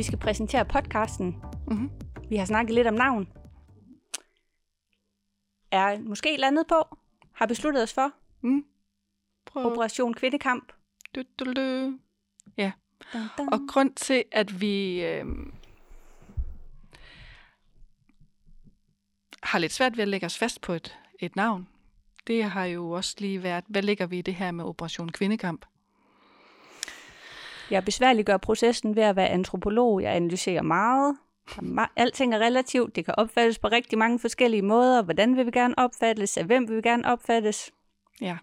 Vi skal præsentere podcasten. Mm-hmm. Vi har snakket lidt om navn. Er måske landet på. Har besluttet os for. Mm. Prøv. Operation Kvindekamp. Du, du, du. Ja. Dun, dun. Og grund til, at vi øh, har lidt svært ved at lægge os fast på et, et navn, det har jo også lige været, hvad lægger vi i det her med Operation Kvindekamp? Jeg besværliggør processen ved at være antropolog. Jeg analyserer meget. Alting er relativt. Det kan opfattes på rigtig mange forskellige måder. Hvordan vil vi gerne opfattes? Af hvem vil vi gerne opfattes? Ja.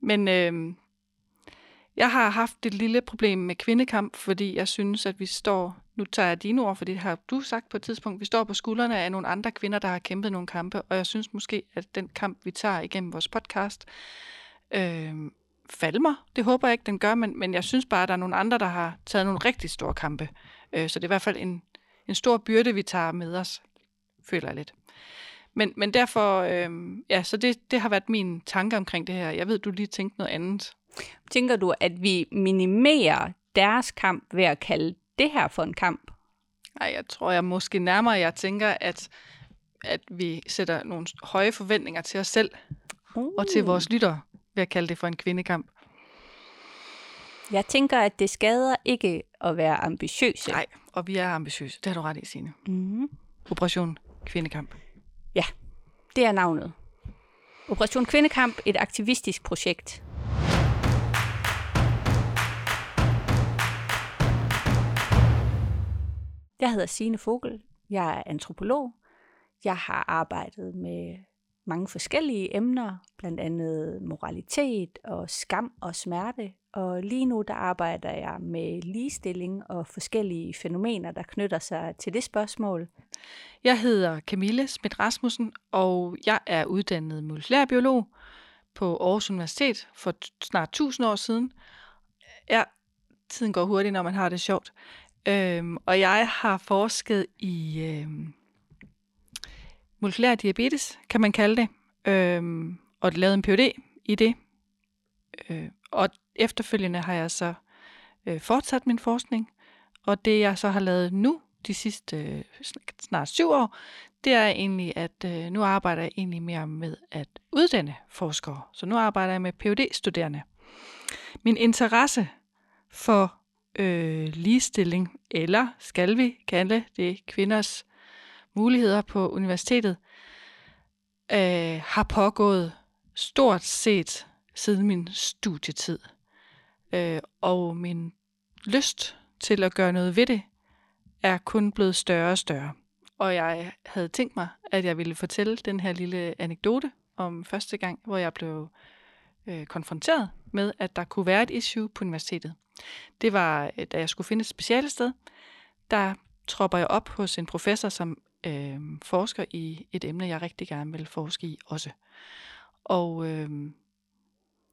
Men øh, jeg har haft et lille problem med kvindekamp, fordi jeg synes, at vi står, nu tager jeg dine ord, for det har du sagt på et tidspunkt, vi står på skuldrene af nogle andre kvinder, der har kæmpet nogle kampe, og jeg synes måske, at den kamp, vi tager igennem vores podcast, øh, falmer. Det håber jeg ikke, den gør, men, men jeg synes bare, at der er nogle andre, der har taget nogle rigtig store kampe. Øh, så det er i hvert fald en, en stor byrde, vi tager med os, føler jeg lidt. Men, men derfor, øh, ja, så det, det har været min tanke omkring det her. Jeg ved, du lige tænkte noget andet. Tænker du, at vi minimerer deres kamp ved at kalde det her for en kamp? Nej, jeg tror, jeg måske nærmere, jeg tænker, at, at vi sætter nogle høje forventninger til os selv Uh. og til vores lyttere ved at kalde det for en kvindekamp. Jeg tænker, at det skader ikke at være ambitiøse. Nej, og vi er ambitiøse. Det har du ret i, Signe. Mm-hmm. Operation Kvindekamp. Det er navnet. Operation Kvindekamp, et aktivistisk projekt. Jeg hedder Signe Fogel. Jeg er antropolog. Jeg har arbejdet med mange forskellige emner, blandt andet moralitet og skam og smerte. Og lige nu der arbejder jeg med ligestilling og forskellige fænomener, der knytter sig til det spørgsmål. Jeg hedder Camille Schmidt Rasmussen, og jeg er uddannet molekylærbiolog på Aarhus Universitet for snart 1000 år siden. Ja, tiden går hurtigt, når man har det sjovt. Øhm, og jeg har forsket i øhm, molekylær diabetes, kan man kalde det, øh, og lavet en Ph.D. i det. Øh, og efterfølgende har jeg så øh, fortsat min forskning, og det jeg så har lavet nu, de sidste øh, snart syv år, det er egentlig, at øh, nu arbejder jeg egentlig mere med at uddanne forskere. Så nu arbejder jeg med phd studerende Min interesse for øh, ligestilling, eller skal vi kalde det kvinders muligheder på universitetet, øh, har pågået stort set siden min studietid. Øh, og min lyst til at gøre noget ved det, er kun blevet større og større. Og jeg havde tænkt mig, at jeg ville fortælle den her lille anekdote om første gang, hvor jeg blev øh, konfronteret med, at der kunne være et issue på universitetet. Det var, øh, da jeg skulle finde et speciale sted, der tropper jeg op hos en professor, som øh, forsker i et emne, jeg rigtig gerne vil forske i også. Og øh,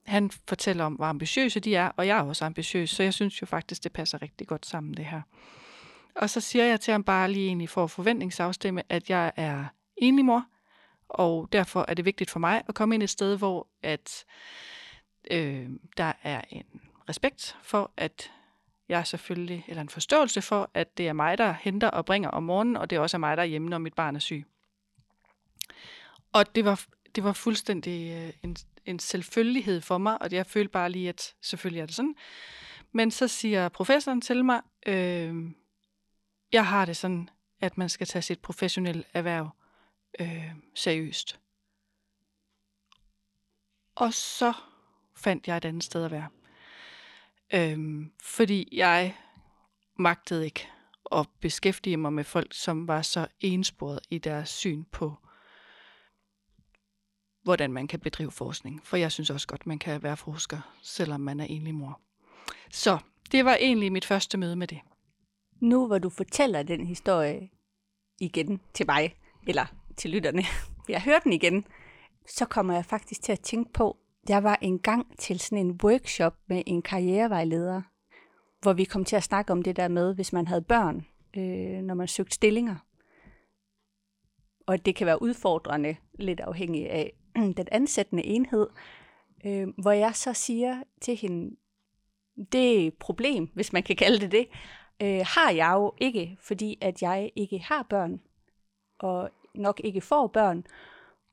han fortæller om, hvor ambitiøse de er, og jeg er også ambitiøs, så jeg synes jo faktisk, det passer rigtig godt sammen, det her. Og så siger jeg til ham bare lige egentlig for at forventningsafstemme, at jeg er enlig mor, og derfor er det vigtigt for mig at komme ind et sted, hvor at øh, der er en respekt for, at jeg selvfølgelig, eller en forståelse for, at det er mig, der henter og bringer om morgenen, og det er også mig, der er hjemme, når mit barn er syg. Og det var, det var fuldstændig øh, en, en selvfølgelighed for mig, og jeg følte bare lige, at selvfølgelig er det sådan. Men så siger professoren til mig, øh, jeg har det sådan, at man skal tage sit professionelle erhverv øh, seriøst. Og så fandt jeg et andet sted at være. Øhm, fordi jeg magtede ikke at beskæftige mig med folk, som var så ensporet i deres syn på, hvordan man kan bedrive forskning. For jeg synes også godt, man kan være forsker, selvom man er enlig mor. Så det var egentlig mit første møde med det. Nu hvor du fortæller den historie igen til mig, eller til lytterne, jeg hører den igen, så kommer jeg faktisk til at tænke på, jeg var engang til sådan en workshop med en karrierevejleder, hvor vi kom til at snakke om det der med, hvis man havde børn, øh, når man søgte stillinger. Og det kan være udfordrende, lidt afhængig af den ansættende enhed, øh, hvor jeg så siger til hende, det problem, hvis man kan kalde det det, øh, har jeg jo ikke, fordi at jeg ikke har børn, og nok ikke får børn,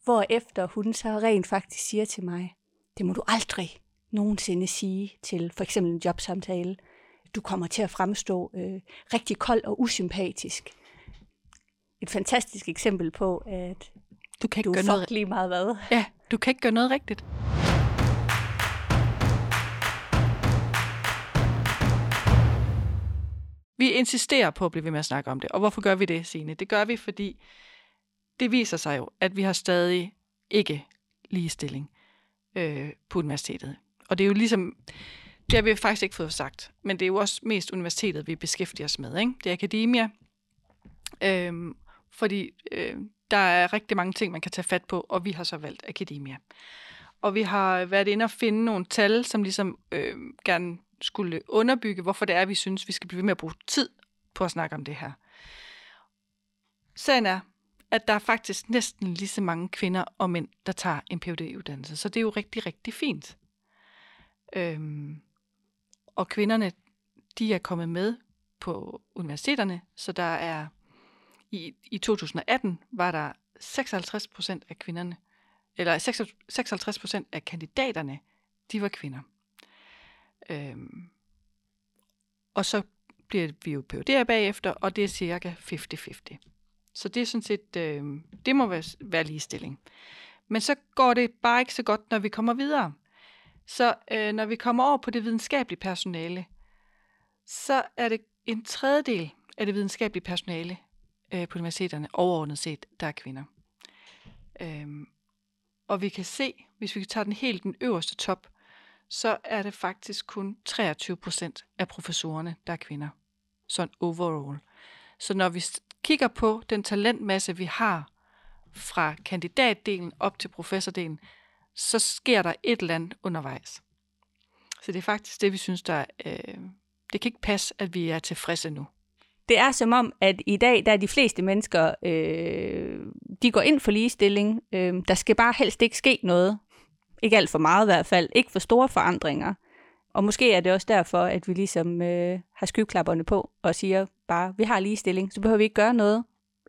hvor efter hun så rent faktisk siger til mig, det må du aldrig nogensinde sige til for eksempel en jobsamtale. Du kommer til at fremstå øh, rigtig kold og usympatisk. Et fantastisk eksempel på, at Du kan ikke du gøre noget, lige meget hvad. ja, du kan ikke gøre noget rigtigt. Vi insisterer på at blive ved med at snakke om det. Og hvorfor gør vi det, Signe? Det gør vi, fordi det viser sig jo, at vi har stadig ikke ligestilling øh, på universitetet. Og det er jo ligesom, det har vi faktisk ikke fået sagt, men det er jo også mest universitetet, vi beskæftiger os med. Ikke? Det er akademia, øh, fordi øh, der er rigtig mange ting, man kan tage fat på, og vi har så valgt akademia. Og vi har været inde og finde nogle tal, som ligesom øh, gerne skulle underbygge, hvorfor det er, vi synes, vi skal blive ved med at bruge tid på at snakke om det her. Sagen er, at der er faktisk næsten lige så mange kvinder og mænd, der tager en phd uddannelse Så det er jo rigtig, rigtig fint. Øhm, og kvinderne, de er kommet med på universiteterne, så der er i, i 2018 var der 56 procent af kvinderne, eller 56 procent af kandidaterne, de var kvinder. Øhm, og så bliver vi jo PhD'er bagefter, og det er cirka 50-50. Så det er sådan set, øh, det må være, være ligestilling. Men så går det bare ikke så godt, når vi kommer videre. Så øh, når vi kommer over på det videnskabelige personale, så er det en tredjedel af det videnskabelige personale øh, på universiteterne overordnet set, der er kvinder. Øhm, og vi kan se, hvis vi tager den helt den øverste top, så er det faktisk kun 23 procent af professorerne, der er kvinder. Sådan overall. Så når vi kigger på den talentmasse, vi har fra kandidatdelen op til professordelen, så sker der et eller andet undervejs. Så det er faktisk det, vi synes, der øh, det kan ikke passe, at vi er tilfredse nu. Det er som om, at i dag, der er de fleste mennesker, øh, de går ind for ligestilling. Øh, der skal bare helst ikke ske noget. Ikke alt for meget i hvert fald. Ikke for store forandringer. Og måske er det også derfor, at vi ligesom øh, har skyklapperne på og siger bare, vi har ligestilling, så behøver vi ikke gøre noget.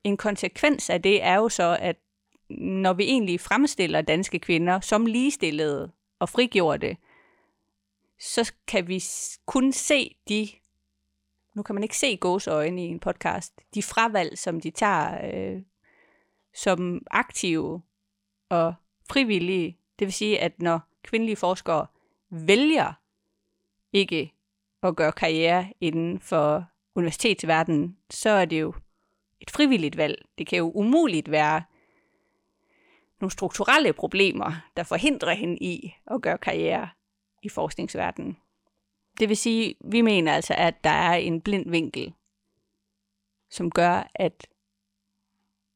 En konsekvens af det er jo så, at når vi egentlig fremstiller danske kvinder som ligestillede og frigjorte, så kan vi kun se de nu kan man ikke se gåseøjne i en podcast, de fravalg, som de tager øh, som aktive og frivillige. Det vil sige, at når kvindelige forskere vælger ikke at gøre karriere inden for universitetsverdenen, så er det jo et frivilligt valg. Det kan jo umuligt være nogle strukturelle problemer, der forhindrer hende i at gøre karriere i forskningsverdenen. Det vil sige, vi mener altså, at der er en blind vinkel, som gør, at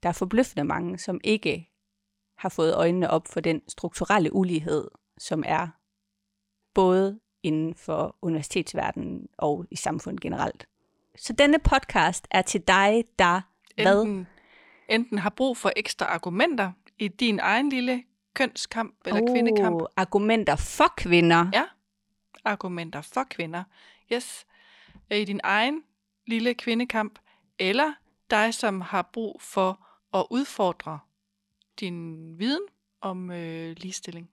der er forbløffende mange, som ikke har fået øjnene op for den strukturelle ulighed, som er både inden for universitetsverdenen og i samfundet generelt. Så denne podcast er til dig, der hvad? Enten, enten har brug for ekstra argumenter i din egen lille kønskamp eller oh. kvindekamp. Argumenter for kvinder. Ja, argumenter for kvinder. Yes, i din egen lille kvindekamp, eller dig, som har brug for at udfordre din viden om øh, ligestilling.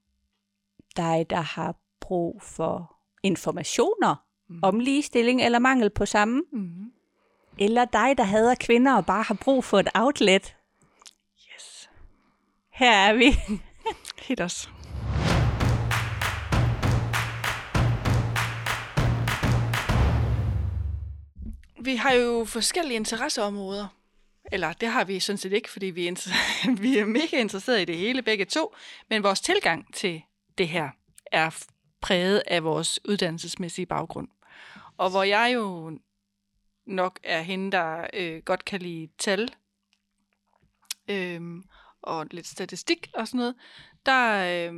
Dig, der har brug for informationer Mhm. om ligestilling eller mangel på samme. Mm-hmm. Eller dig, der hader kvinder og bare har brug for et outlet. Yes. Her er vi. Hit os. Vi har jo forskellige interesseområder. Eller det har vi sådan set ikke, fordi vi er, vi er mega interesserede i det hele begge to. Men vores tilgang til det her er præget af vores uddannelsesmæssige baggrund. Og hvor jeg jo nok er hende, der øh, godt kan lide tal øhm, og lidt statistik og sådan noget, der, øh,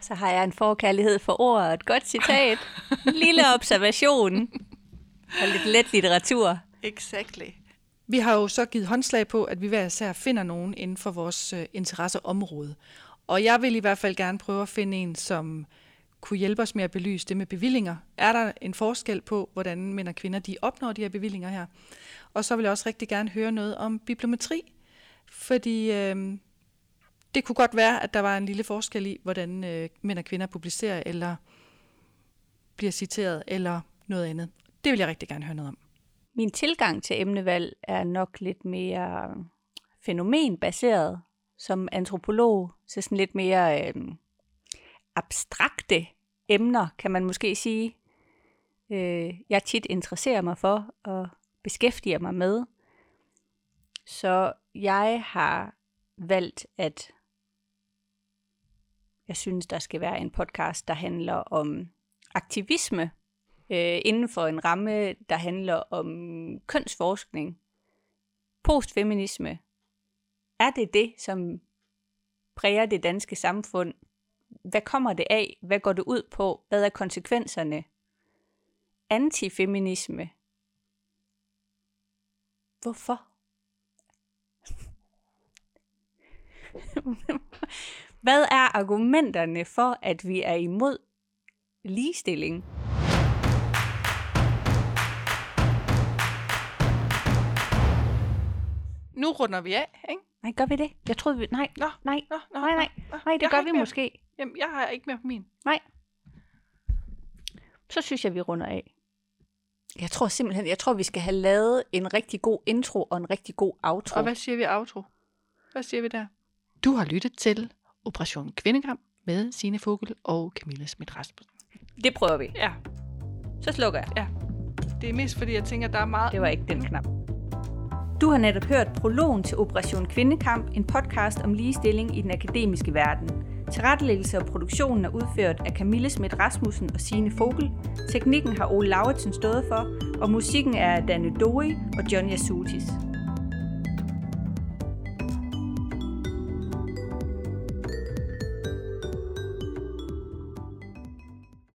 Så har jeg en forkærlighed for ord og et godt citat. En lille observation. Og lidt let litteratur. Exactly. Vi har jo så givet håndslag på, at vi hver især finder nogen inden for vores øh, interesseområde. Og jeg vil i hvert fald gerne prøve at finde en, som kunne hjælpe os med at belyse det med bevillinger. Er der en forskel på, hvordan mænd og kvinder de opnår de her bevillinger her? Og så vil jeg også rigtig gerne høre noget om bibliometri, fordi øh, det kunne godt være, at der var en lille forskel i, hvordan øh, mænd og kvinder publicerer, eller bliver citeret, eller noget andet. Det vil jeg rigtig gerne høre noget om. Min tilgang til emnevalg er nok lidt mere fænomenbaseret som antropolog, så sådan lidt mere øh, abstrakte emner, kan man måske sige. Øh, jeg tit interesserer mig for og beskæftiger mig med. Så jeg har valgt, at jeg synes, der skal være en podcast, der handler om aktivisme øh, inden for en ramme, der handler om kønsforskning, postfeminisme. Er det det, som præger det danske samfund? Hvad kommer det af? Hvad går det ud på? Hvad er konsekvenserne? Antifeminisme. Hvorfor? Hvad er argumenterne for, at vi er imod ligestilling? Nu runder vi af, ikke? Nej, gør vi det? Jeg troede, vi... Nej, Nå, nej, nå, nå, nej, nej. nå. Nej, det gør vi måske. Jamen, jeg har ikke mere på min. Nej. Så synes jeg, vi runder af. Jeg tror simpelthen, jeg tror, vi skal have lavet en rigtig god intro og en rigtig god outro. Og hvad siger vi outro? Hvad siger vi der? Du har lyttet til Operation Kvindekamp med Signe Fogel og Camilla Schmidt Rasmussen. Det prøver vi. Ja, Så slukker jeg. det er mest fordi, jeg tænker, der er meget... Det var ikke den knap. Du har netop hørt prologen til Operation Kvindekamp, en podcast om ligestilling i den akademiske verden. Tilrettelæggelse og produktionen er udført af Camille Schmidt Rasmussen og Signe Fogel. Teknikken har Ole Lauritsen stået for, og musikken er af Danne Doi og John Yasutis.